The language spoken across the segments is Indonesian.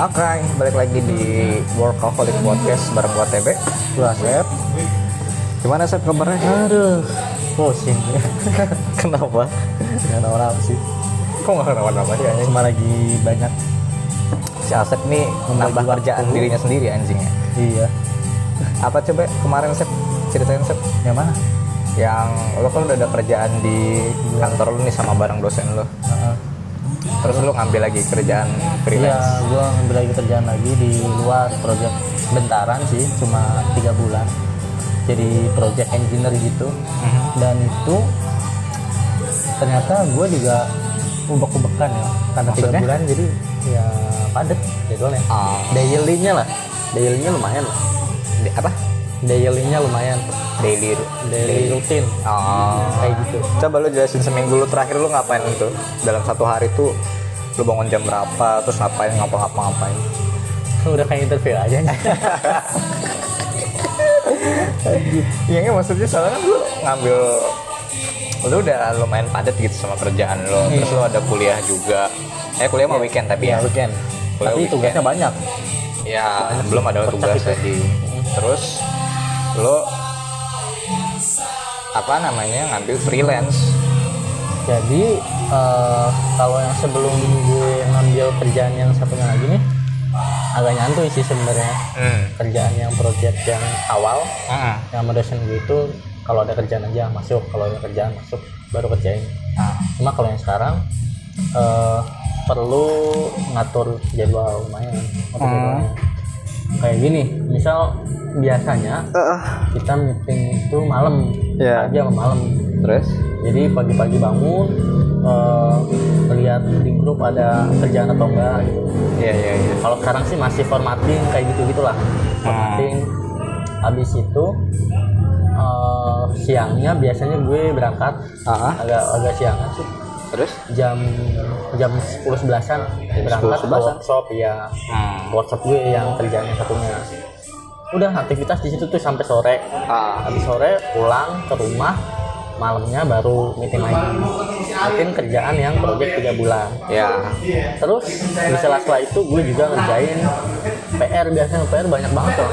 Oke, balik lagi di Workaholic Podcast bareng gua TB. Gua Sep. Gimana Sep kabarnya? Aduh, pusing. Kenapa? Gak tahu apa sih. Kok nggak kenapa-napa sih anjing? Cuma lagi banyak. Si Asep nih menambah waktu. kerjaan dirinya sendiri anjingnya. Iya. Apa coba kemarin Sep? Ceritain Sep. Yang mana? Yang lo kan udah ada kerjaan di kantor lu nih sama bareng dosen lo. Heeh. Terus lu ngambil lagi kerjaan Iya, freelance. gua ngambil lagi kerjaan lagi di luar project bentaran sih, cuma tiga bulan. Jadi project engineer gitu. Mhm. Dan itu ternyata gue juga ubek-ubekan ya karena tiga bulan jadi ya padet jadwalnya Ah, daily-nya lah daily-nya lumayan lah di- apa? Daily-nya lumayan. Daily. daily rutin. Oh. kayak gitu. Coba lu jelasin seminggu lu terakhir lu ngapain itu dalam satu hari tuh lu bangun jam berapa terus ngapain ngapa-ngapa ngapain udah kayak interview aja nih. Iya maksudnya soalnya kan lu ngambil lu udah lumayan padat gitu sama kerjaan lu. Terus lu ada kuliah juga. Eh kuliah mau weekend tapi ya ya? weekend. Kuliah tapi weekend. tugasnya banyak. Ya belum ada tugas tadi terus lu apa namanya ngambil freelance jadi eh, kalau yang sebelum gue ngambil kerjaan yang satunya lagi nih agak nyantuy sih sebenarnya hmm. kerjaan yang project yang awal Heeh. yang sama dosen gue itu kalau ada kerjaan aja masuk kalau ada kerjaan masuk baru kerjain Nah, cuma kalau yang sekarang eh, perlu ngatur jadwal lumayan Hmm. Kayak gini misal biasanya kita meeting itu malam Iya. aja malam. Terus? Jadi pagi-pagi bangun lihat di grup ada kerjaan atau enggak gitu. Iya iya iya. Kalau sekarang sih masih formatting kayak gitu gitulah formatting habis itu eh, siangnya biasanya gue berangkat. Ah, ah. agak agak siangan sih terus? Jam jam 10 11-an berangkat ke 11-an? workshop ya hmm. workshop gue yang kerjanya satunya. Udah aktivitas di situ tuh sampai sore. Ah. Habis sore pulang ke rumah malamnya baru meeting lagi. Meeting kerjaan yang project tiga bulan. Ya. Terus di sela-sela itu gue juga ngerjain PR biasanya PR banyak banget loh.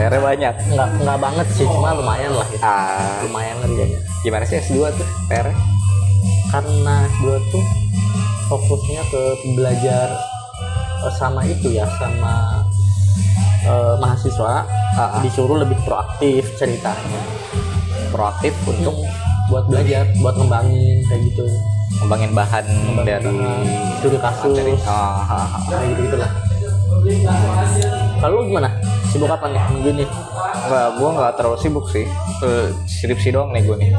PR banyak? Nggak nggak banget sih cuma lumayan lah gitu. Ah. Lumayan ngerjainnya. Gimana sih S2 tuh PR karena gue tuh fokusnya ke belajar eh, sama itu ya sama eh, mahasiswa. Ah, ah. disuruh lebih proaktif ceritanya. Proaktif untuk buat belajar buat ngembangin kayak gitu. Ngembangin bahan dari studi kasus. ah, kayak gitu gitulah kalau gimana sibuk apa nih minggu ini? Enggak, gua nggak terlalu sibuk sih. Eh, skripsi doang nih gue nih.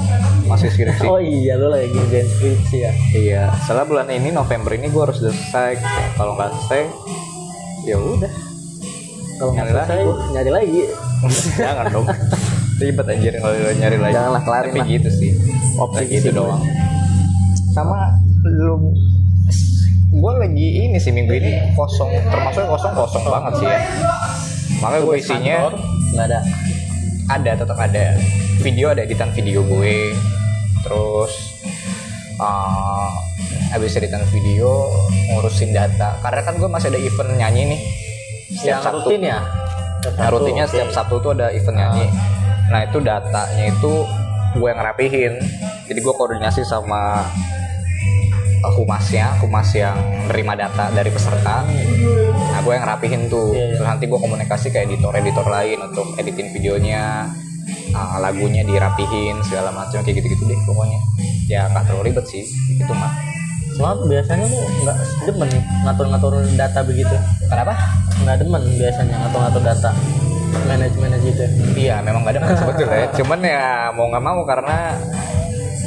Masih skripsi. Oh iya lu lagi ngerjain skripsi ya? Iya setelah bulan ini November ini gue harus selesai. Kalau nggak selesai ya udah. Kalau nggak Nyari selesai lagi. nyari lagi. Jangan dong. Ribet anjir kalau nyari lagi. Janganlah, kelarin tapi lah. gitu sih. Opsi gitu doang. Sama belum gue lagi ini sih minggu ini kosong. Termasuk kosong kosong banget sih ya makanya gue isinya nggak ada. Ada tetap ada. Video ada editan video gue. Terus uh, habis editan video ngurusin data. Karena kan gue masih ada event nyanyi nih. Yang setiap Sabtu. rutin ya? Nah rutinnya Oke. setiap Sabtu tuh ada event nyanyi. Nah itu datanya itu gue yang rapihin. Jadi gue koordinasi sama humasnya humas yang nerima data dari peserta. Nah gue yang rapihin tuh. Iya, iya. terus nanti gue komunikasi ke editor editor lain untuk editin videonya uh, lagunya dirapihin segala macam kayak gitu gitu deh pokoknya. Ya nggak terlalu ribet sih itu mah cuma biasanya lu nggak demen ngatur-ngatur data begitu. Kenapa? Nggak demen biasanya ngatur-ngatur data manajemen gitu. Iya memang gak ada kan sebetulnya. Cuman ya mau nggak mau karena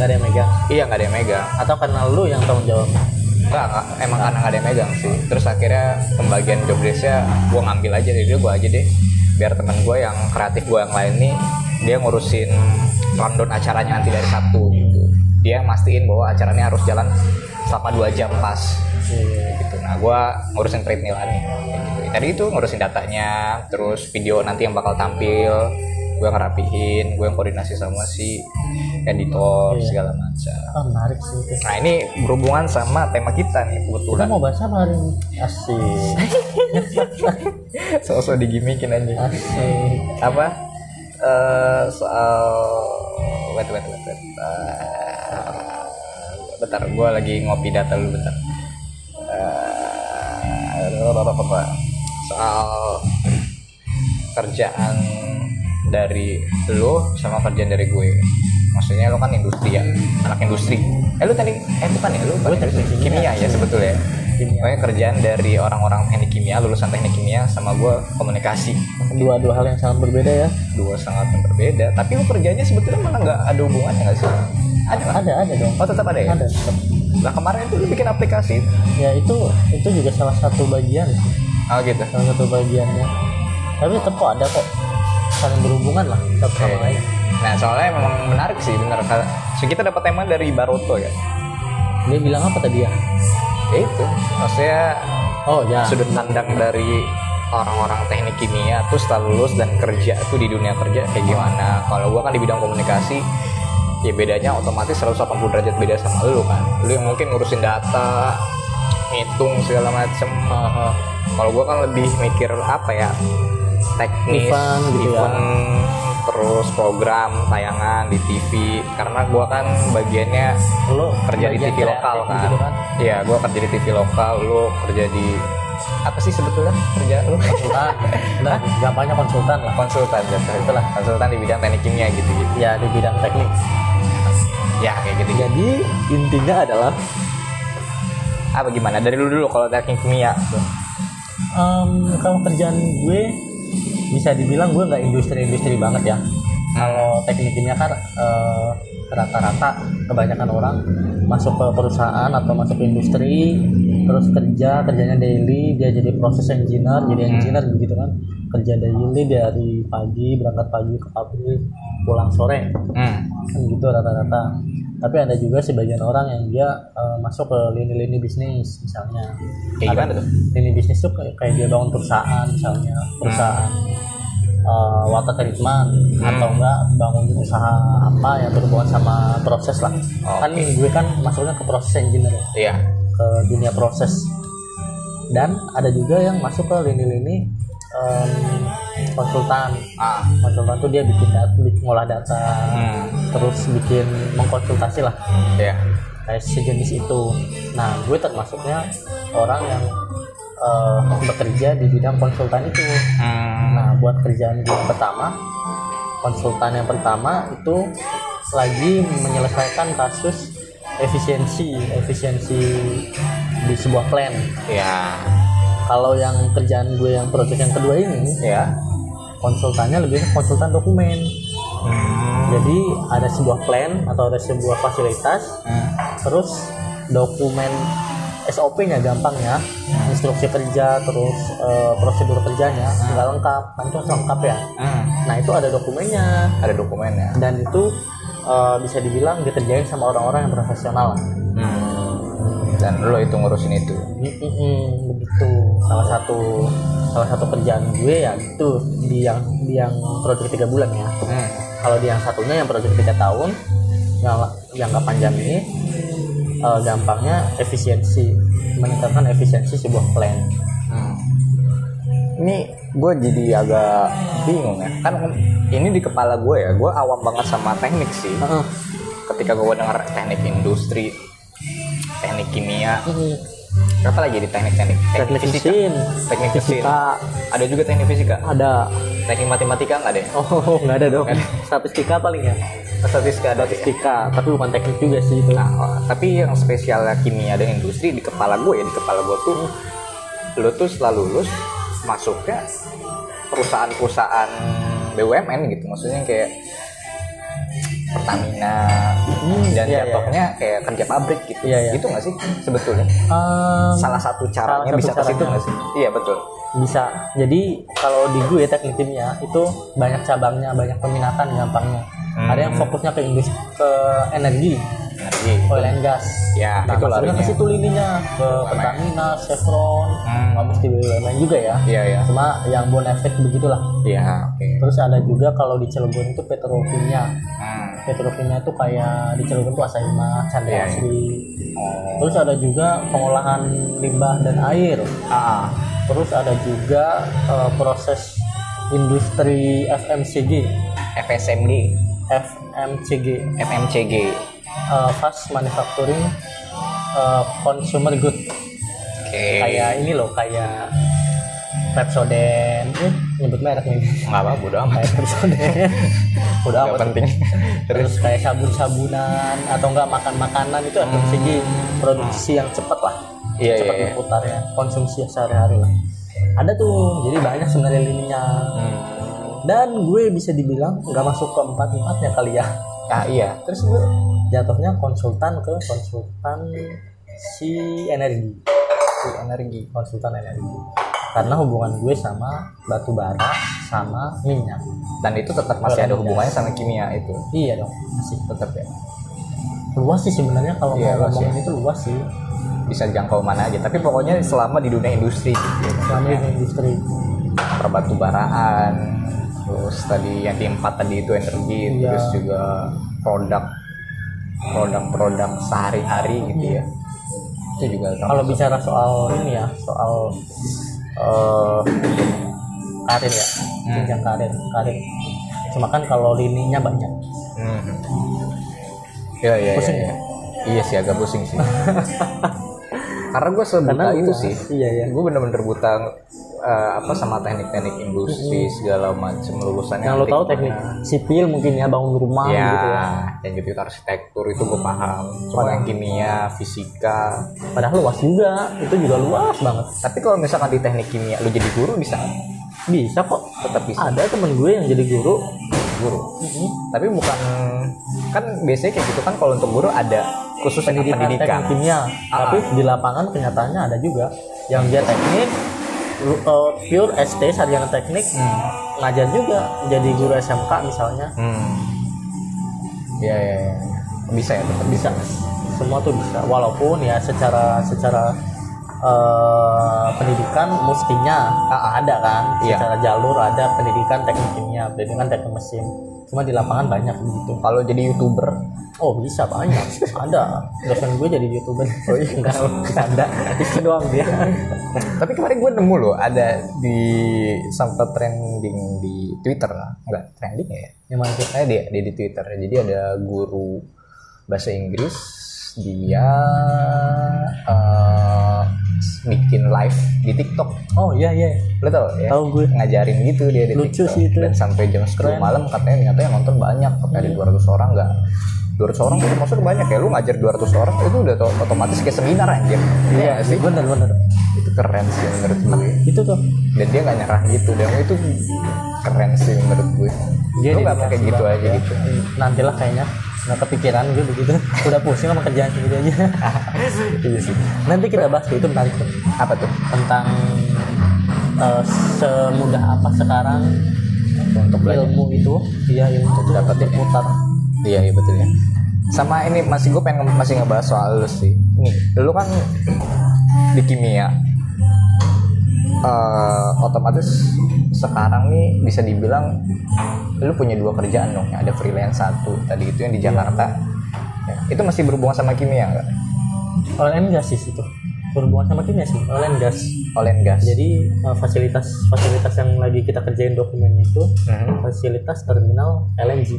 nggak ada yang megang iya nggak ada yang megang atau karena lu yang tanggung jawab Enggak, enggak, emang karena nggak ada yang megang sih. Terus akhirnya pembagian job desk-nya gue ngambil aja dari dia gue aja deh. Biar teman gue yang kreatif gue yang lain nih dia ngurusin rundown acaranya nanti dari Sabtu gitu. Dia mastiin bahwa acaranya harus jalan selama dua jam pas gitu. Nah gue ngurusin treadmill nih. Kayak gitu. Tadi itu ngurusin datanya, terus video nanti yang bakal tampil, gue ngerapihin gue yang koordinasi sama si editor Iya. segala macam Ah, menarik sih itu. nah ini berhubungan sama tema kita nih Kita kebetulan mau bahas apa hari ini? Asik. sosok digimikin aja Asik. apa eh soal wait wait wait, wait. Eh, bentar gue lagi ngopi data dulu bentar Eh, soal kerjaan dari lo sama kerjaan dari gue maksudnya lo kan industri ya anak industri eh lo tadi eh bukan ya lo Gue teknik kimia. kimia ya sebetulnya Kimia. Pokoknya kerjaan dari orang-orang teknik kimia lulusan teknik kimia sama gue komunikasi Dua dua hal yang sangat berbeda ya. dua sangat yang berbeda tapi lu kerjanya sebetulnya malah nggak ada hubungannya nggak sih ada nggak Ada ada dong. oh tetap ada ya Ada. tetap. nah kemarin itu lu bikin aplikasi Ya itu itu juga salah satu bagian sih. oh gitu Salah satu bagiannya. Tapi tetap kok ada kok saling berhubungan lah satu sama lain. nah soalnya memang menarik sih bener Kalau- so kita dapat tema dari Baroto ya Dia bilang apa tadi ya? ya itu maksudnya Oh ya. sudut pandang dari orang-orang teknik kimia tuh setelah lulus dan kerja tuh di dunia kerja kayak gimana kalau gua kan di bidang komunikasi ya bedanya otomatis 180 derajat beda sama lu kan lu yang mungkin ngurusin data ngitung segala macem Ah, ah. kalau gua kan lebih mikir apa ya teknis Event gitu ya. event, terus program tayangan di TV karena gua kan bagiannya Lo kerja di TV lokal kan gitu kan. iya gua kerja di TV lokal lu kerja di apa sih sebetulnya kerja lu Konsultan. Nah, gampangnya konsultan lah. konsultan jatuh itulah konsultan di bidang teknik kimia gitu gitu Ya di bidang teknik. ya kayak gitu Jadi intinya adalah apa gimana dari dulu dulu kalau teknik kimia em, kalau kerjaan gue bisa dibilang gue nggak industri-industri banget ya. Kalau teknik kimia kan eh, rata-rata kebanyakan orang masuk ke perusahaan atau masuk ke industri terus kerja kerjanya daily dia jadi proses engineer jadi engineer begitu kan kerja daily dari pagi berangkat pagi ke pabrik pulang sore hmm. kan gitu rata-rata tapi ada juga sebagian orang yang dia eh, masuk ke lini-lini bisnis misalnya. Kayak gimana tuh? lini bisnis tuh kayak, kayak dia bangun perusahaan misalnya. Perusahaan eh, water treatment atau enggak bangun usaha apa yang berhubungan sama proses lah. Kan gue kan masuknya ke proses engineer ya, iya. Ke dunia proses. Dan ada juga yang masuk ke lini-lini em, konsultan. Ah. Konsultan tuh dia bikin data, bikin ngolah data. Hmm. terus bikin mengkonsultasi lah. Iya. Kayak sejenis itu. Nah gue termasuknya orang yang eh, bekerja di bidang konsultan itu. Hmm. nah buat kerjaan gue yang pertama konsultan yang pertama itu lagi menyelesaikan kasus efisiensi efisiensi di sebuah plan. Iya kalau yang kerjaan gue yang project yang kedua ini iya konsultannya lebih ke konsultan dokumen. Hmm. jadi ada sebuah plan atau ada sebuah fasilitas Hmm. terus dokumen SOP-nya gampang ya. Instruksi kerja terus eh, prosedur kerjanya nggak lengkap. Kan itu lengkap ya. Hmm. nah itu ada dokumennya. Ada dokumennya. Dan itu eh, bisa dibilang dikerjain sama orang-orang yang profesional. Lah hmm. Dan lo itu ngurusin itu Mm-mm, begitu salah satu salah satu kerjaan gue ya itu di yang di yang proyek tiga bulan ya hmm. kalau di yang satunya yang proyek tiga tahun yang yang nggak panjang ini eh, gampangnya efisiensi meningkatkan efisiensi sebuah plan Hmm. Ini gue jadi agak bingung ya. Kan ini di kepala gue ya. Gue awam banget sama teknik sih. Heeh. Ketika gue dengar teknik industri, teknik kimia, Mm-mm. apa lagi di teknik-teknik? teknik fisika. mesin Teknik mesin. fisika Ada juga teknik fisika. ada Teknik matematika nggak deh? oh nggak ada dong statistika paling ya Statistika ada. ya? statistika tapi bukan teknik juga sih itu Nah, oh, tapi yang spesial kimia dan industri di kepala gue ya di kepala gue tuh lo tuh setelah lulus masuknya perusahaan-perusahaan BUMN gitu maksudnya kayak Pertamina. Hmm, dan iya, iya. jatuhnya kayak kerja pabrik gitu. Iya, iya. itu nggak sih sebetulnya? Em, salah satu caranya satu bisa ke situ nggak sih? Iya betul. Bisa. Jadi kalau di gue teknik kimia itu banyak cabangnya banyak peminatan gampangnya. Hmm. ada yang fokusnya ke industri ke energi. Energi oil and gas. Ya nah itu larinya. ke situ lininya. Ke Pertamina Chevron Hmm. nggak mesti BUMN juga ya. Iya ya cuma yang bonefit begitulah. Iya oke. Terus ada juga kalau di Cilegon itu petrokimia. Hmm. Petrokimia itu kayak di Cilegon tuh Asaima, Chandra Iya, iya. Asri oh. Terus ada juga pengolahan limbah dan air. Ah. Terus ada juga eh, proses industri FMCG FSMG FMCG FMCG eh, fast manufacturing eh, consumer good. Oke. Kayak ini loh kayak Pepsodent. Eh, nyebut merek nih. Nggak apa bodo amat. Kayak Pepsodent. Udah nggak amat. penting. Terus? Kayak sabun-sabunan atau enggak makan makanan itu FMCG produksi yang cepat lah. Iya, cepat iya, iya. berputarnya konsumsi sehari-hari lah. Ada tuh jadi banyak sebenarnya lininya. Hmm. dan gue bisa dibilang nggak masuk ke empat empatnya kali ya. Ah iya. Terus gue jatuhnya konsultan ke konsultan si energi. Si energi konsultan energi karena hubungan gue sama batu bara sama minyak. Dan itu tetap masih ada hubungannya sama kimia itu? Iya dong masih. Tetap ya? Luas sih sebenarnya kalau Iya, mau ngomongin ya. itu luas sih. Bisa jangkau mana aja tapi pokoknya selama di dunia industri gitu ya. selama di industri. Perbatu baraan terus tadi yang di empat tadi itu energi Iya. terus juga produk produk-produk sehari-hari gitu ya. Itu juga kalau bicara soal ini ya soal eh karir ya Hmm. jenjang karir karir cuma kan kalau lininya banyak hmm. ya ya Pusing ya, ya? iya sih agak pusing sih karena gue sebuta Karena itu luas. sih Iya, iya. gue bener-bener buta eh, apa sama teknik-teknik industri segala macam lulusannya yang lo tahu teknik sipil mungkin ya bangun rumah ya, gitu ya. yang gitu arsitektur itu gue paham. Cuma yang kimia fisika. Padahal luas juga itu juga luas banget. Tapi kalau misalkan di teknik kimia lu jadi guru bisa? Bisa kok. Tetap bisa. Ada temen gue yang jadi guru. Guru? Tapi bukan kan biasanya kayak gitu kan kalau untuk guru ada khusus pendidikan, pendidikan. teknik kimia. Ah. tapi di lapangan kenyataannya ada juga yang dia teknik eh, pure ST sarjana teknik. Ngajar juga jadi guru SMK misalnya. Hmm. ya, ya, ya. bisa ya tetap bisa. Semua tuh bisa walaupun ya secara secara eh, pendidikan mestinya Ah, ada kan? Iya. secara jalur ada pendidikan teknik kimia pendidikan teknik mesin. Cuma di lapangan banyak begitu. Kalau jadi youtuber oh bisa banyak ada dosen gue jadi youtuber oh iya enggak ada itu doang dia tapi kemarin gue nemu loh ada di sempat trending di Twitter enggak trending ya yang mana tuh Eh dia, dia di Twitter. Jadi ada guru bahasa Inggris dia eh, bikin live di TikTok. oh iya iya Lo tau ya? Tahu gue. Ngajarin gitu dia di Lucu TikTok. sih itu. Dan sampai jam 10 Keren. malam katanya ternyata yang nonton banyak. Katanya ada 200 orang enggak. 200 orang itu maksudnya banyak ya. Lu ngajar 200 orang itu udah to- otomatis kayak seminar anjir. Iya nggak sih? bener bener Itu keren sih menurut gue. itu tuh Dan dia nggak nyerah gitu. Dan itu keren sih menurut gue. dia Lu nggak pakai gitu aja ya. gitu. nantilah kayaknya nggak kepikiran gue begitu udah pusing sama kerjaan segitu aja Iya sih. nanti kita bahas itu menarik tuh Apa tuh? tentang eh, semudah apa sekarang Untuk belajar. ilmu itu iya ilmu itu Dapat ya. berputar Iya iya betul ya. Sama ini masih gue pengen nge- masih ngebahas soal lu sih. Nih, lu kan di kimia. Eh, otomatis sekarang nih bisa dibilang lu punya dua kerjaan dong. Ada freelance satu tadi itu yang di Jakarta. Ya, itu masih berhubungan sama kimia nggak? oil and gas sih itu berhubungan sama kimia sih oil and gas Oil and gas. jadi eh, fasilitas fasilitas yang lagi kita kerjain dokumennya itu Mhm. fasilitas terminal LNG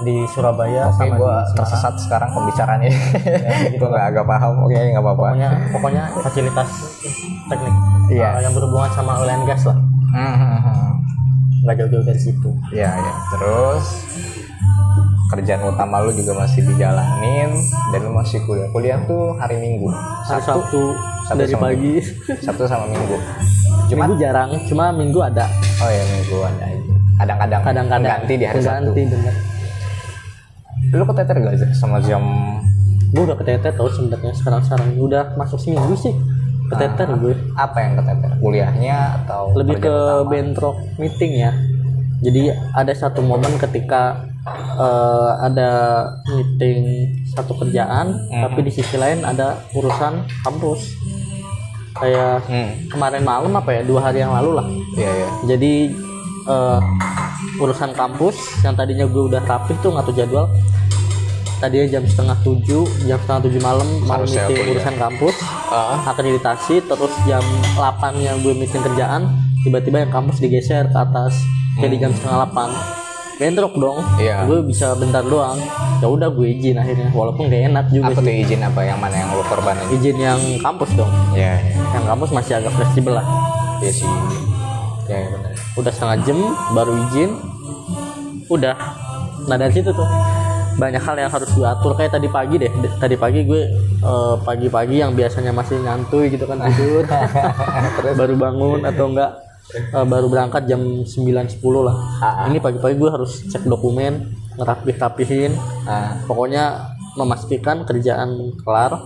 di Surabaya Oke, sama di Semarang. tersesat sekarang pembicaranya. gue nggak agak paham. Oke, nggak apa-apa. pokoknya pokoknya fasilitas teknik Iya. eh, yang berhubungan sama oil and gas lah Mhm. nggak jauh-jauh dari situ Iya, ya. Terus kerjaan utama lu juga masih dijalanin dan lu masih kuliah. Kuliah tuh hari Minggu. hari Sabtu, Sabtu dari sama pagi Sabtu sama Minggu. Jumat minggu jarang cuma minggu ada oh ya Minggu ada. Kadang-kadang kadang-kadang ganti di hari Sabtu. bener Lu keteter gak sih sama jam gue udah keteter tau sebenarnya sekarang sekarang udah masuk seminggu sih keteter gue apa yang keteter? Kuliahnya atau lebih ke utama? bentrok meeting ya jadi ada satu momen ketika eh, ada meeting satu kerjaan Mhm. tapi di sisi lain ada urusan kampus kayak hmm. kemarin malam apa ya dua hari yang lalu lah iya iya jadi eh, urusan kampus yang tadinya gue udah rapid tuh ngatur jadwal. Tadinya jam setengah tujuh jam setengah tujuh malam Harusnya meeting urusan kampus. Ah, akreditasi terus jam 8 nya gue meeting kerjaan tiba-tiba yang kampus digeser ke atas. Jadi jam setengah 8 bentrok dong. Iya. gue bisa bentar doang. Ya udah gue izin akhirnya walaupun gak enak juga apa sih. tuh izin apa? Yang mana yang lo korbanin? Izin yang kampus dong. Iya iya. Yang kampus masih agak fleksibel lah. Iya sih iya, benar udah setengah jam baru izin. Udah. Nah dari situ tuh. Banyak hal yang harus gue atur. Kayak tadi pagi deh. Tadi pagi gue eh, pagi-pagi yang biasanya masih nyantuy gitu kan tidur baru bangun atau enggak eh, baru berangkat jam 9.10 lah. Ah, ah. ini pagi-pagi gue harus cek dokumen ngerapih-rapihin. Ah, pokoknya memastikan kerjaan kelar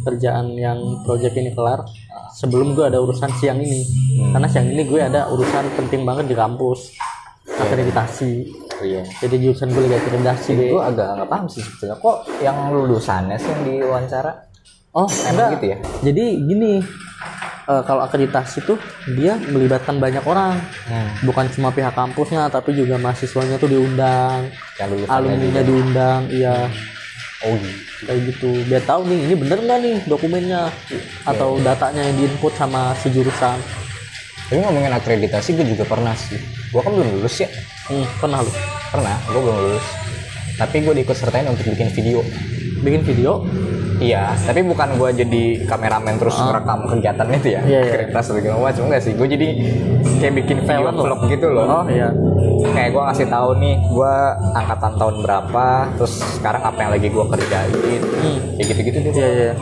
kerjaan yang project ini kelar sebelum gue ada urusan siang ini. Hmm. karena siang ini gue ada urusan penting banget di kampus. Akreditasi. Iya. Jadi jurusan gue lagi akreditasi. Deh gue agak nggak paham sih sebetulnya. Kok yang lulusannya sih yang diwawancara? Oh Emang enggak. gitu ya? jadi gini eh, kalau akreditasi tuh dia melibatkan banyak orang. Hmm. bukan cuma pihak kampusnya tapi juga mahasiswanya tuh diundang. Lulusannya alumninya diundang iya oh iya. Kayak gitu. Biar tahu nih ini bener nggak nih dokumennya? Atau datanya yang diinput sama si jurusan? Tapi ngomongin akreditasi gue juga pernah sih. Gue kan belum lulus ya. Hmm, pernah lu? Pernah gue belum lulus. Tapi gue diikut sertain untuk bikin video bikin video? Iya tapi bukan gue jadi kameramen terus merekam kegiatan itu ya. Ah. Iya, iya. atau gimana. Macam enggak sih. Gue jadi kayak bikin video lo? vlog gitu loh. Oh iya. Kayak gue ngasih tahu nih gue angkatan tahun berapa terus sekarang apa yang lagi gue kerjain. Hmm. kayak gitu-gitu deh. Iya iya.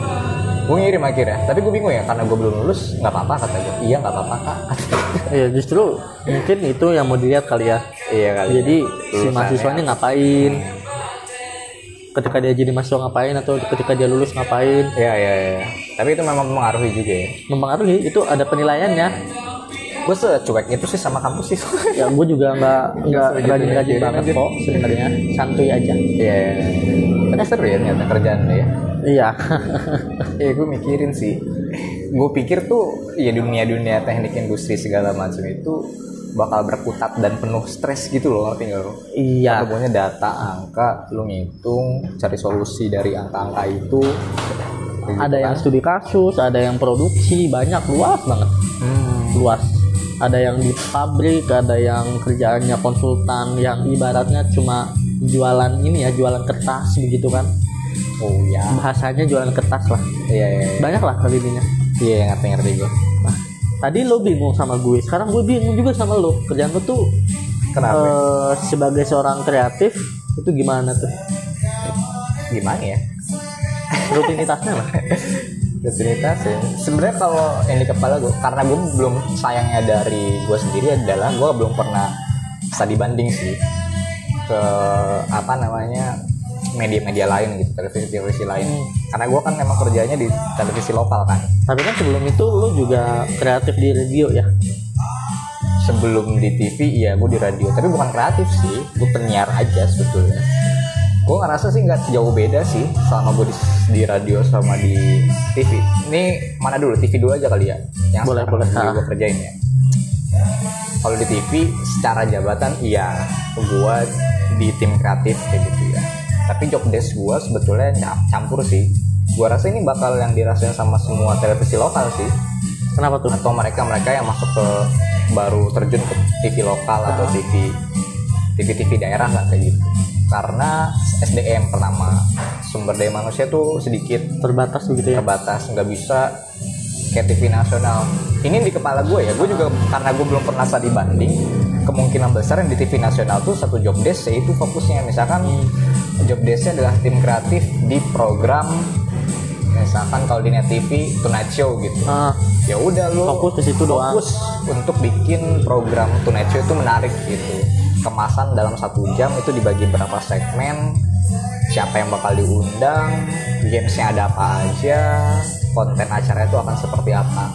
Gue ngirim akhirnya. Tapi gue bingung ya karena gue belum lulus nggak apa-apa kata gue iya nggak apa-apa kak. Iya justru mungkin itu yang mau dilihat kali ya. Iya kali jadi si Lulusannya. mahasiswanya ngapain ketika dia jadi mahasiswa ngapain atau ketika dia lulus ngapain Iya iya iya. Tapi itu memang mempengaruhi juga ya. mempengaruhi itu ada penilaiannya Gue secuek itu sih sama kampus sih. ya gue juga nggak nggak ya. rajin-rajin Biarin banget kok sebenarnya santuy aja Iya. iya, iya. Tapi seru ya ternyata kerjaan ya. iya Iya gue mikirin sih. Gue pikir tuh ya dunia-dunia teknik industri segala macam itu bakal berkutat dan penuh stres gitu loh ngerti nggak lo? iya Pokoknya data, angka, lu ngitung, cari solusi dari angka-angka itu. Gitu ada yang kan. studi kasus ada yang produksi banyak luas banget Hmm. luas ada yang di pabrik ada yang kerjaannya konsultan yang ibaratnya cuma jualan ini ya jualan kertas begitu kan Oh ya. bahasanya jualan kertas lah Iya iya. iya. banyak lah kali ininya Iya ngerti-ngerti gue. Tadi lo bingung sama gue sekarang gue bingung juga sama lo kerjaan lo tuh Kenapa? eh, sebagai seorang kreatif itu gimana tuh Gimana ya? rutinitasnya lah rutinitas ya sebenarnya kalau yang di kepala gue karena gue belum sayangnya dari gue sendiri adalah gue belum pernah studi banding sih ke apa namanya media-media lain gitu televisi-televisi lain. Karena gue kan memang kerjanya di televisi lokal kan. Tapi kan sebelum itu lo juga kreatif di radio ya? Sebelum di TV iya gue di radio. Tapi bukan kreatif sih gue penyiar aja sebetulnya. Gue ngerasa sih nggak jauh beda sih selama gue di, di radio sama di TV ini mana dulu? TV dulu aja kali ya? Yang Boleh, boleh. lagi Ah. gue kerjain ya. Kalau di TV secara jabatan iya. Gue di tim kreatif kayak gitu. ya tapi job desk gue sebetulnya cam- campur sih. Gue rasa ini bakal yang dirasain sama semua televisi lokal sih. Kenapa tuh? Atau mereka mereka yang masuk ke baru terjun ke TV lokal atau TV TV TV daerah lah kayak gitu. Karena SDM pertama sumber daya manusia tuh sedikit. Terbatas begitu ya? Terbatas nggak bisa kayak TV nasional. Ini di kepala gue ya gue juga karena gue belum pernah studi banding kemungkinan besar yang di TV nasional tuh satu job desk yaitu fokusnya. Misalkan job desknya adalah tim kreatif di program misalkan kalau di net TV Tonight Show gitu. Ah. Ya udah lu Fokus ke situ doang. fokus untuk bikin program Tonight Show itu menarik gitu. Kemasan dalam satu jam itu dibagi berapa segmen siapa yang bakal diundang gamesnya ada apa aja konten acara itu akan seperti apa.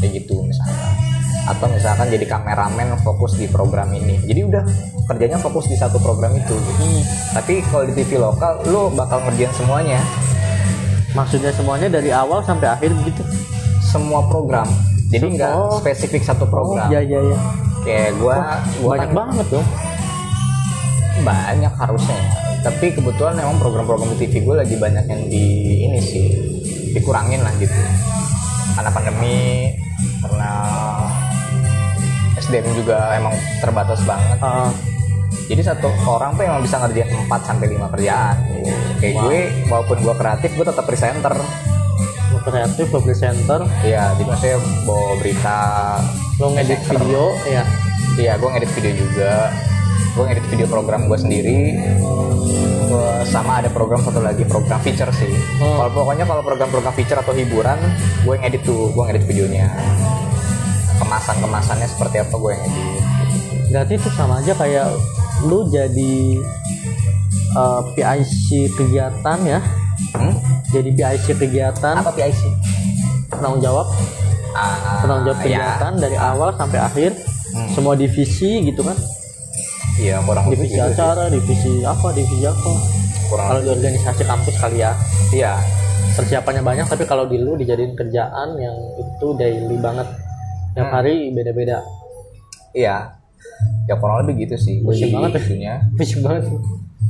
Kayak gitu misalnya atau misalkan jadi kameramen fokus di program ini. Jadi udah kerjanya fokus di satu program itu gitu. Hmm. tapi kalau di TV lokal lo bakal ngerjain semuanya. Maksudnya semuanya dari awal sampai akhir begitu semua program. Jadi nggak spesifik satu program. Oh iya iya iya. Kayak gua gua banyak kan banget dong. Banyak harusnya. Ya. tapi kebetulan memang program-program di TV gue lagi banyak yang di ini sih dikurangin lah gitu. Karena pandemi karena SDM juga emang terbatas banget Ah, jadi satu orang tuh emang bisa ngerjain 4 sampai 5 kerjaan kayak gue walaupun gue kreatif gue tetap presenter lo kreatif lo presenter Iya, jadi maksudnya bawa berita lo ngedit video ya Iya, gue ngedit video juga. Gue ngedit video program gue sendiri. Gua sama ada program satu lagi program feature sih. Hmm. Kalau pokoknya kalau program-program feature atau hiburan, gue ngedit tuh, gue ngedit videonya. Kemasan-kemasannya seperti apa gue yang ngedit. berarti itu sama aja kayak lu jadi eh, PIC kegiatan ya Hmm? jadi PIC kegiatan Apa PIC? penanggung jawab Ah, penanggung jawab ya. kegiatan dari awal sampai akhir Hmm. semua divisi gitu kan Iya, kurang lebih divisi gitu sih. acara divisi apa divisi apa Kurang kalau di lebih. organisasi kampus kali ya Iya. persiapannya banyak tapi kalau di lu dijadiin kerjaan yang itu daily banget tiap Hmm. hari beda-beda Iya. Ya kurang lebih gitu sih. Pusing banget ya. itunya. pusing banget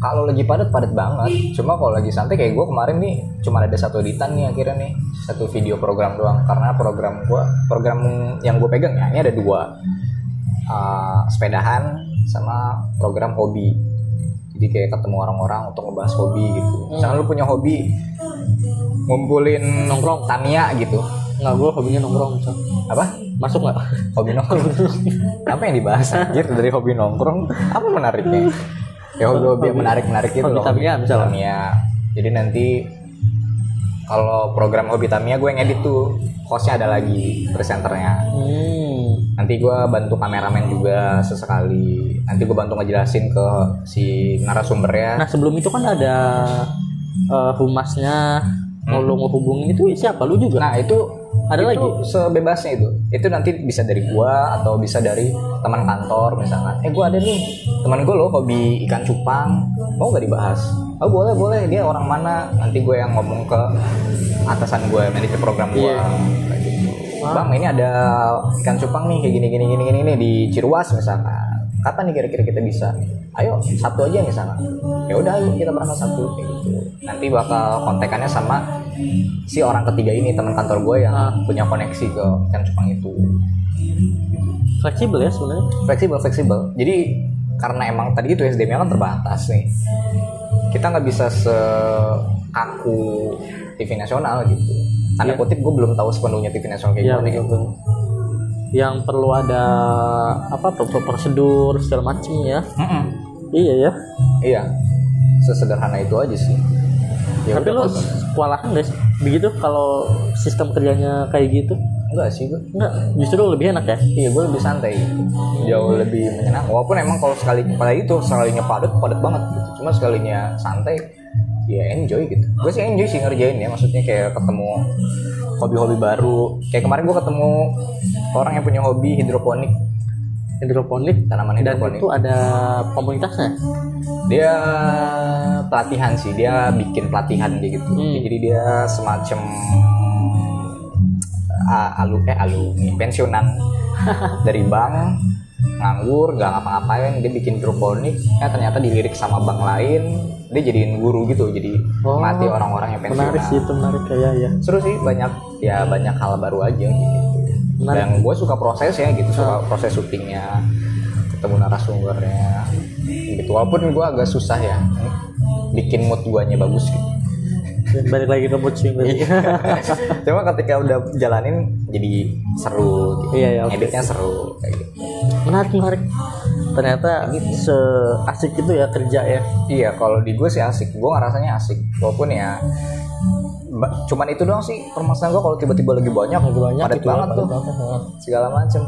kalau lagi padat padat banget cuma kalau lagi santai kayak gue kemarin nih cuma ada satu editan nih akhirnya nih satu video program doang karena program gue program yang gue pegang ya ini ada dua Uh, sepedahan sama program hobi jadi kayak ketemu orang-orang untuk ngebahas hobi gitu misalnya lu punya hobi ngumpulin Nongkrong. Tamiya gitu nggak gue hobinya nongkrong misal apa? Masuk nggak? Hobi nongkrong. Apa yang dibahas? Anjir dari hobi nongkrong. Apa menariknya? Ya hobi-hobi yang menarik-menarik gitu Hobi loh. Tamiya misalnya. Jadi nanti kalau program hobi Tamiya gue ngedit tuh. Hostnya ada lagi presenternya. Hmm. nanti gue bantu kameramen juga sesekali. Nanti gue bantu ngejelasin ke si narasumbernya. Nah sebelum itu kan ada eh, humasnya mau lu mau hubungin itu siapa? Lu juga? Nah itu Ada itu lagi? sebebasnya itu. Itu nanti bisa dari gua atau bisa dari teman kantor misalkan. Eh gua ada nih. Teman gue loh hobi ikan cupang. Mau gak dibahas? Oh boleh boleh. Dia orang mana? Nanti gue yang ngomong ke atasan gue manajer program gue kayak gitu. Bang ini ada ikan cupang nih kayak gini gini gini gini, gini di Ciruas misalkan kapan nih kira-kira kita bisa? Ayo satu aja misalkan ya udah ayo kita berangkat satu kayak gitu. Nanti bakal kontekannya sama si orang ketiga ini teman kantor gue yang Ah. punya koneksi ke ikan cupang itu. Fleksibel ya sebenarnya. Fleksibel fleksibel. Jadi karena emang tadi itu SDM kan terbatas nih. Kita nggak bisa sekaku TV nasional gitu. Tanda Iya. kutip gue belum tahu sepenuhnya TV nasional kayak Iya gimana gitu. Yang perlu ada apa pro- pro- prosedur segala macam ya. Mm-mm. Iya ya. iya sesederhana itu aja sih Ya Tapi lo kewalahan guys. Begitu kalau sistem kerjanya kayak gitu? enggak sih gue Enggak, justru lebih enak ya. iya gue lebih santai gitu. jauh lebih menyenangkan walaupun emang kalau sekali pada itu sekalinya padat padat banget gitu cuma sekalinya santai ya enjoy gitu gue sih enjoy sih ngerjain ya maksudnya kayak ketemu hobi-hobi baru. Kayak kemarin gue ketemu orang yang punya hobi hidroponik. Hidroponik? Tanaman dan hidroponik. itu ada komunitasnya. dia pelatihan sih dia bikin pelatihan dia gitu. Hmm. jadi dia semacam ah, alu eh alumni pensiunan dari bank nganggur nggak ngapa-ngapain dia bikin hidroponik ya ternyata dilirik sama bank lain dia jadiin guru gitu jadi Oh, mati orang-orang yang pensiunan Menarik sih itu menarik kayak ya. seru sih banyak ya banyak hal baru aja gitu Menarik. dan gue suka prosesnya gitu suka proses syutingnya ketemu narasumbernya gitu walaupun gue agak susah ya bikin mood guanya bagus gitu balik lagi ke mood swing tadi. cuma ketika udah jalanin jadi seru gitu. Iya, iya, editnya seru kayak gitu menarik menarik. Ternyata seasik itu ya kerja ya. iya kalau di gue sih asik gue ngerasanya asik walaupun ya cuman itu doang sih permasalahan gue kalau tiba-tiba lagi banyak Lagi banyak padat gitu ya, banget tuh banget, ya. segala macem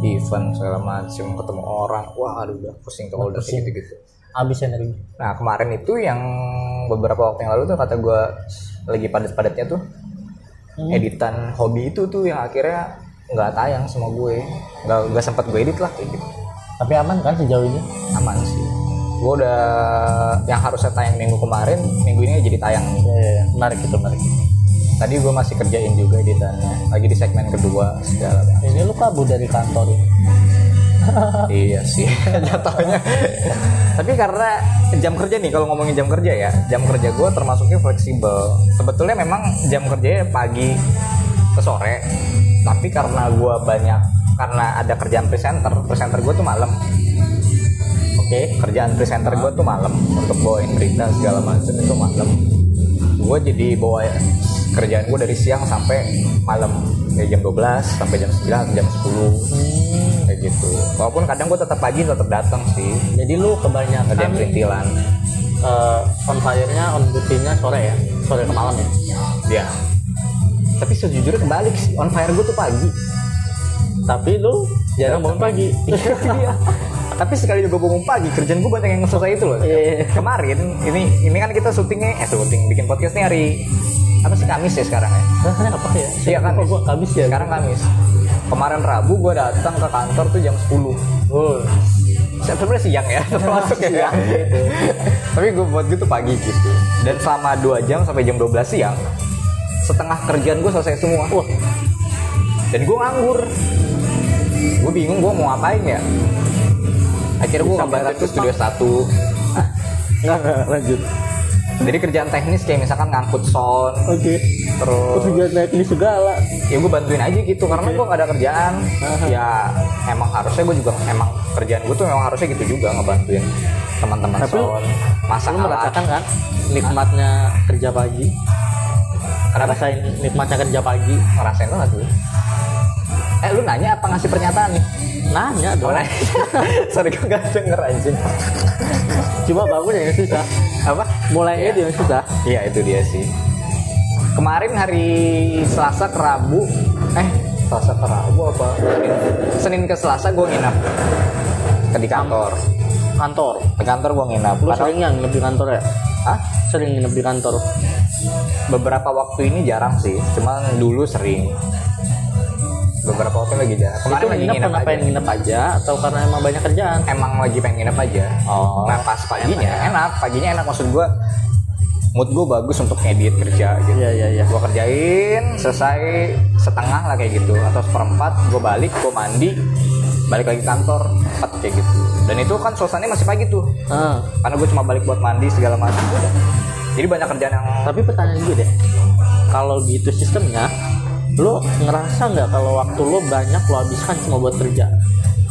event segala macem ketemu orang wah aduh udah pusing tuh kalau udah kayak gitu gitu Habis energi. nah kemarin itu yang beberapa waktu yang lalu tuh kata gue lagi padat-padatnya tuh Hmm. editan hobi itu tuh yang akhirnya nggak tayang sama gue. Nggak nggak sempat gue edit lah kayak gitu. Tapi aman kan sejauh ini? Aman sih. Gue udah yang harusnya tayang minggu kemarin minggu ini jadi tayang. Ya, ya, ya. menarik itu menarik. Tadi gue masih kerjain juga editannya. Lagi di segmen kedua segala macam. ini lu kabur dari kantor ya iya sih jatuhnya. Tapi karena jam kerja nih kalau ngomongin jam kerja ya jam kerja gue termasuknya fleksibel. Sebetulnya memang jam kerjanya pagi ke sore tapi karena gue banyak karena ada kerjaan presenter presenter gue tuh malam. Oke kerjaan presenter gue tuh malam untuk bawain berita segala macam itu malam. Gue jadi bawa kerjaan gue dari siang sampai malam. Dari jam 12 sampai jam 9 atau jam 10 hmm. kayak gitu. Walaupun kadang gue tetap pagi tetap datang sih. Jadi lu kebanyakan kerjaan perintilan. uh, on fire-nya on duty-nya sore ya? Sore ke malam ya? Ya tapi sejujurnya kebalik sih on fire gue tuh pagi tapi lu jarang bangun pagi Iya. tapi sekali gue bangun pagi kerjaan gue banyak yang selesai itu loh Iya. kemarin ini ini kan kita syutingnya eh syuting bikin podcast nih hari apa sih Kamis ya sekarang ya Rasanya apa ya? Iya. Oh, gua Kamis ya. sekarang Kamis kemarin Rabu gue datang ke kantor tuh jam 10 Oh, sebenarnya siang ya termasuk ya Siang tapi gue buat gitu pagi gitu dan selama 2 jam sampai jam 12 siang setengah kerjaan gue selesai semua. Wah, dan gue nganggur. Gue bingung gue mau ngapain ya. Akhirnya gue Sampai ngebantu ke studio satu. Enggak enggak lanjut. jadi kerjaan teknis kayak misalkan ngangkut sound Oke. terus Terus naik ini segala. ya gue bantuin aja gitu karena gue gak ada kerjaan. Ya emang harusnya gue juga emang kerjaan gue tuh memang harusnya gitu juga ngebantuin teman-teman sound masak Lu merasakan kan nikmatnya kerja pagi? Kenapa Rasain nikmatnya kerja pagi. ngerasain gak tuh eh lu nanya apa ngasih pernyataan nih Nanya Oh, dong. nanya. sorry gue gak denger anjing Cuma bangun ya yang susah. apa Mulainya dia yang susah. Iya itu dia sih. Kemarin hari Selasa ke Rabu, eh Selasa ke Rabu apa? Senin ke Selasa gue nginap ke di kantor. Kantor. Di kantor gue nginap. Lu sering yang nginep di kantor ya? Hah? Sering nginep di kantor. Beberapa waktu ini jarang sih, cuman dulu sering. Beberapa waktu lagi jarang. Kemarin Itu lagi nginep karena aja. pengen nginep aja atau karena emang banyak kerjaan? Emang lagi pengen nginep aja. Oh. Nah pas paginya enak, paginya enak maksud gue. Mood gue bagus untuk edit kerja gitu. Iya iya iya. gue kerjain selesai setengah lah kayak gitu atau seperempat gue balik gue mandi balik lagi kantor empat kayak gitu dan itu kan suasananya masih pagi tuh Ah, karena gue cuma balik buat mandi segala macam udah jadi banyak kerjaan yang tapi pertanyaan gue deh. Kalau gitu sistemnya, lo ngerasa nggak kalau waktu lo banyak lo habiskan cuma buat kerja?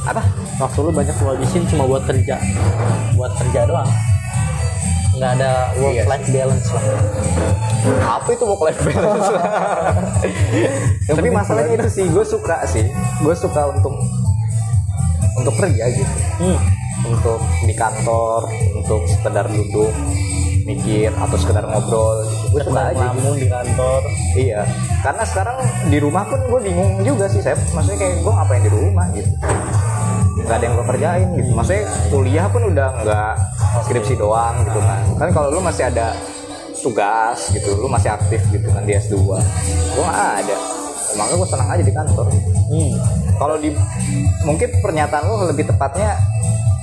apa Waktu lo banyak lo habisin cuma buat kerja, buat kerja doang. Nggak ada work life balance lah. apa itu work life balance tapi masalahnya itu sih gue suka sih gue suka untuk untuk kerja gitu Hmm. untuk di kantor untuk sekedar duduk mikir atau sekedar ngobrol gitu gue suka aja gitu. Di kantor. Iya, karena sekarang di rumah pun gue bingung juga sih, Sep. Maksudnya kayak gue ngapain di rumah gitu. Gak ada yang gue kerjain gitu. Maksudnya kuliah pun udah nggak skripsi doang gitu kan. Kan kalau lu masih ada tugas gitu, lu masih aktif gitu kan di S2. Gue nggak ada. Makanya gue senang aja di kantor. Hmm. Kalau di mungkin pernyataan lu lebih tepatnya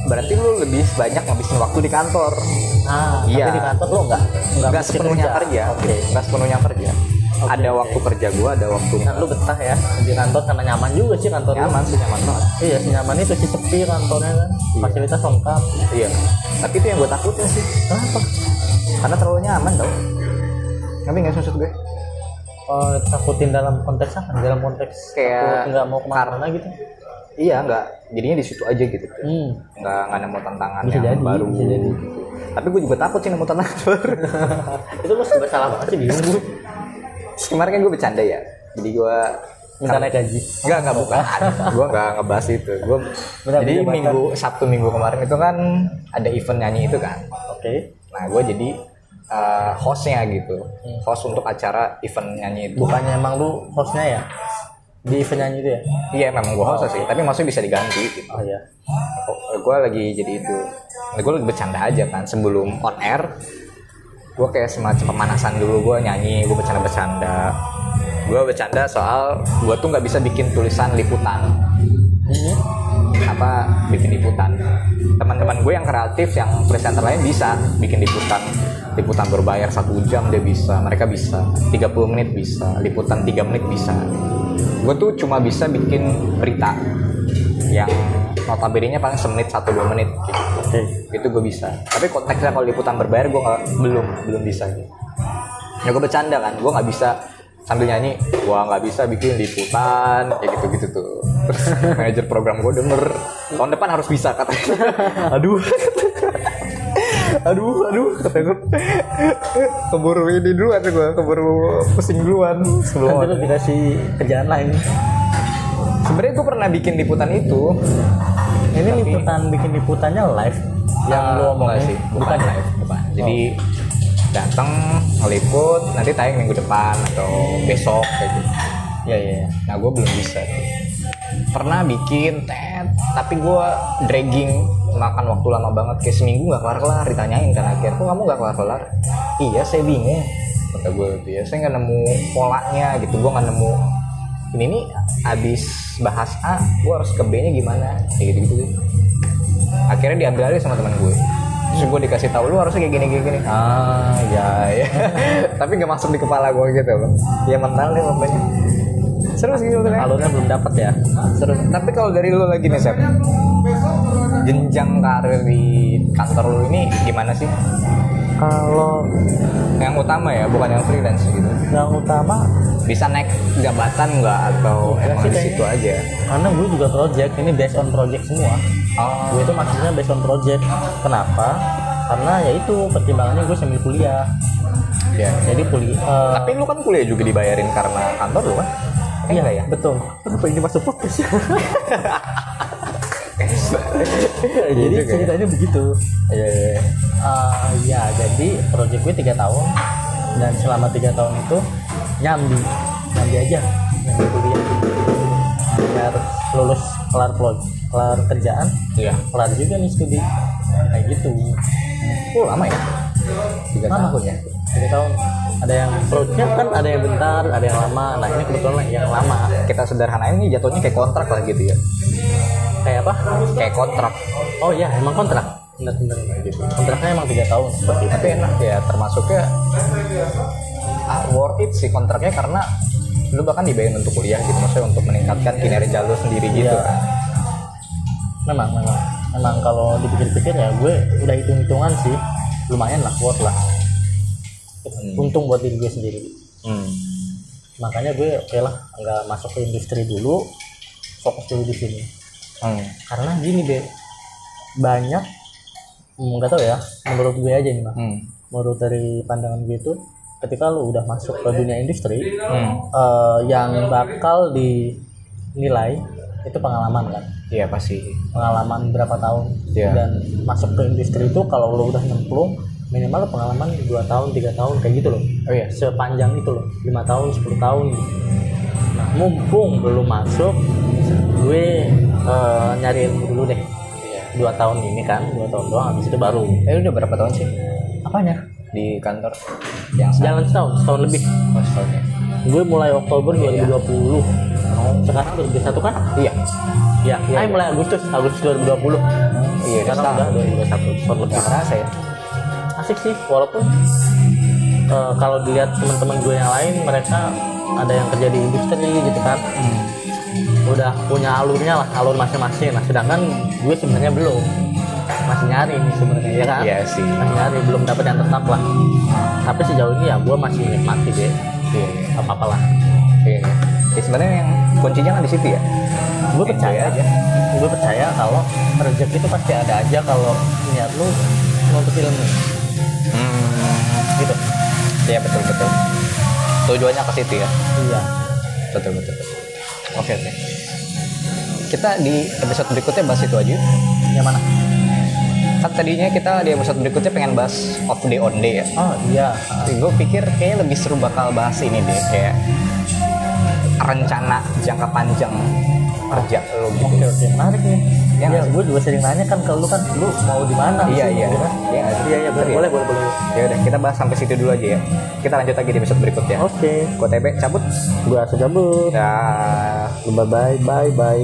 berarti lu lebih banyak ngabisin waktu di kantor. Ah, Iya. tapi di kantor lo nggak Nggak mesti sepenuhnya kerja. Oke. Nggak sepenuhnya kerja. Oke, ada oke. waktu kerja gue, ada waktu Nah, lu betah ya di kantor karena nyaman juga sih kantor lu. nyaman sih nyaman banget Iya, senyaman itu sih sepi kantornya kan. Fasilitas lengkap. iya tapi itu yang gue takutin sih Kenapa? karena terlalu nyaman tau tapi nggak maksud gue Oh, takutin dalam konteks apa? Dalam konteks Kayak nggak mau ke mana gitu? Iya nggak jadinya di situ aja gitu Hmm. nggak nggak nemu tantangan Bisa yang jadi, baru bisa jadi. tapi gue juga takut sih nemu tantangan baru itu lu serba salah banget sih bingung gue. Kemarin kan gue bercanda ya jadi gue Minta naik gaji. Enggak, enggak bukan. gue enggak ngebahas itu. Gue Benar, jadi benar, minggu Sabtu minggu kemarin itu kan ada event nyanyi itu kan. Oke. Nah, gue jadi eh, hostnya gitu. Hmm. Host untuk acara event nyanyi itu. Bukannya emang lu hostnya ya? Di event nyanyi itu ya? Iya, memang gue host sih. Tapi maksudnya bisa diganti gitu. Oh iya. gue lagi jadi itu gue lagi bercanda aja kan sebelum on air gue kayak semacam pemanasan dulu gue nyanyi gue bercanda-bercanda gue gue bercanda soal gue tuh nggak bisa bikin tulisan liputan Hmm. apa bikin liputan teman-teman gue yang kreatif yang presenter lain bisa bikin liputan liputan berbayar satu jam dia bisa mereka bisa. 30 menit bisa liputan 3 menit bisa. Gue tuh cuma bisa bikin berita yang notabene nya paling semenit satu dua menit. Oke. itu gue bisa. Tapi konteksnya kalau liputan berbayar gue nggak belum belum bisa ya gue bercanda kan. Gue nggak bisa sambil nyanyi gua nggak bisa bikin liputan kayak gitu gitu tuh. Terus manajer program gue denger. Tahun depan harus bisa katanya. Aduh aduh aduh kata gue keburu ini duluan gue keburu pusing duluan. Sebelum lu dikasih kerjaan lain. sebenarnya gue pernah bikin liputan itu. Ini liputan bikin liputannya live? Yang Ah, lu omongin? sih. Bukan ya? live bukan. Jadi datang ngeliput nanti tayang minggu depan atau besok kayak gitu. Iya iya. iya. nah gue belum bisa. Pernah bikin tet tapi gue dragging makan waktu lama banget kayak seminggu nggak kelar kelar ditanyain kan akhir kok kamu nggak kelar kelar iya saya bingung kata gue gitu ya saya nggak nemu polanya gitu gue nggak nemu. Ini nih abis bahas A gue harus ke B nya gimana? Kayak gitu gitu akhirnya diambil alih sama teman gue terus gue dikasih tahu lu harusnya kayak gini gini gini. Ah ya ya tapi nggak masuk di kepala gue gitu loh. Ya mental deh pokoknya. Seru sih sebetulnya Alurnya belum dapat ya. seru. Tapi kalau dari lu lagi nih Sep jenjang karir di kantor lu ini gimana sih Kalau yang utama ya bukan yang freelance gitu yang utama bisa naik jabatan nggak atau Enggak emang di situ aja karena gue juga project ini based on project semua. oh Gue itu maksudnya based on project. Kenapa? Karena ya itu pertimbangannya gue sambil kuliah. ya Jadi kuliah. eh, tapi lu kan kuliah juga dibayarin karena kantor lu kan Eh, enggak ya betul. Kenapa ini masuk podcast? jadi juga ya. ceritanya begitu. iya iya iya. Eh, ya jadi project gue tiga tahun. Dan selama tiga tahun itu nyambi. Nyambi aja. Nyambi kuliah. Biar lulus kelar kelar kerjaan. Iya. Kelar juga nih studi. Kayak gitu. Oh lama ya? Tiga Lama. tahun ya? Tiga tahun. Ada yang project kan ada yang bentar ada yang lama. Nah ini kebetulan yang lama. Kita sederhanain ini jatuhnya kayak kontrak lah gitu ya kayak apa? Kayak kontrak. Oh iya emang kontrak? Bener bener gitu kontraknya emang tiga tahun. Seperti tapi enak ya. Termasuknya ah, worth it sih kontraknya karena lu bahkan dibayar untuk kuliah gitu maksudnya untuk meningkatkan kinerja lu sendiri gitu Iya. kan. Memang memang. Memang kalau dipikir-pikir ya gue udah hitung-hitungan sih. Lumayan lah worth lah. Untung buat diri gue sendiri. Hmm. makanya gue oke lah nggak masuk ke industri dulu fokus dulu di sini Hmm. karena gini be banyak hmm, nggak tahu ya menurut gue aja nih mah Hmm. menurut dari pandangan gue itu ketika lu udah masuk ke dunia industri Hmm. eh, yang bakal dinilai itu pengalaman kan iya pasti pengalaman berapa tahun Iya. dan masuk ke industri itu kalau lo udah nyemplung minimal pengalaman dua tahun tiga tahun kayak gitu loh oh iya sepanjang itu loh lima tahun 10 tahun nah mumpung belum masuk gue eh, nyari ilmu dulu deh. Dua tahun ini kan dua tahun doang habis itu baru. Eh udah berapa tahun sih? Apanya di kantor. Yang sama jalan setahun setahun lebih. Oh, setahun ya? gue mulai Oktober 2020 sekarang 2021 kan? Iya. Ya Ayo mulai Agustus Agustus 2020 iya sekarang udah setahun 2021 setahun lebih. Kerasa ya. Asik sih walaupun eh, kalau dilihat teman-teman gue yang lain mereka ada yang kerja di industri gitu kan udah punya alurnya lah alur masing-masing. Nah sedangkan gue sebenarnya belum. Masih nyari nih sebenarnya ya kan? Iya sih. Masih nyari belum dapat yang tetap lah. Tapi sejauh ini ya gue masih nikmati deh iya. Iya. apa apalah iya. Ya, sebenarnya yang kuncinya kan di situ ya? Gue percaya aja. Gue percaya kalau rezeki itu pasti ada aja kalau niat lu untuk ilmu. Hmm. gitu. Iya betul betul. Tujuannya ke situ ya? Iya. Betul betul betul. Oke oke. Kita di episode berikutnya bahas itu aja yuk. yang mana? Kan tadinya kita di episode berikutnya pengen bahas off day on day ya. Oh iya. Gue pikir kayaknya lebih seru bakal bahas ini deh kayak rencana jangka panjang kerja lo gitu. Oke oke. Menarik nih. Iya Ya, sih? gue juga sering nanya kan kalau lu kan lu mau di mana? Iya, sih, iya. gitu kan? Iya? Iya iya Bener ya? boleh boleh boleh. ya udah kita bahas sampai situ dulu aja ya kita lanjut lagi di episode berikutnya Oke. gue TB cabut Gua asal cabut. ya Bye bye bye bye.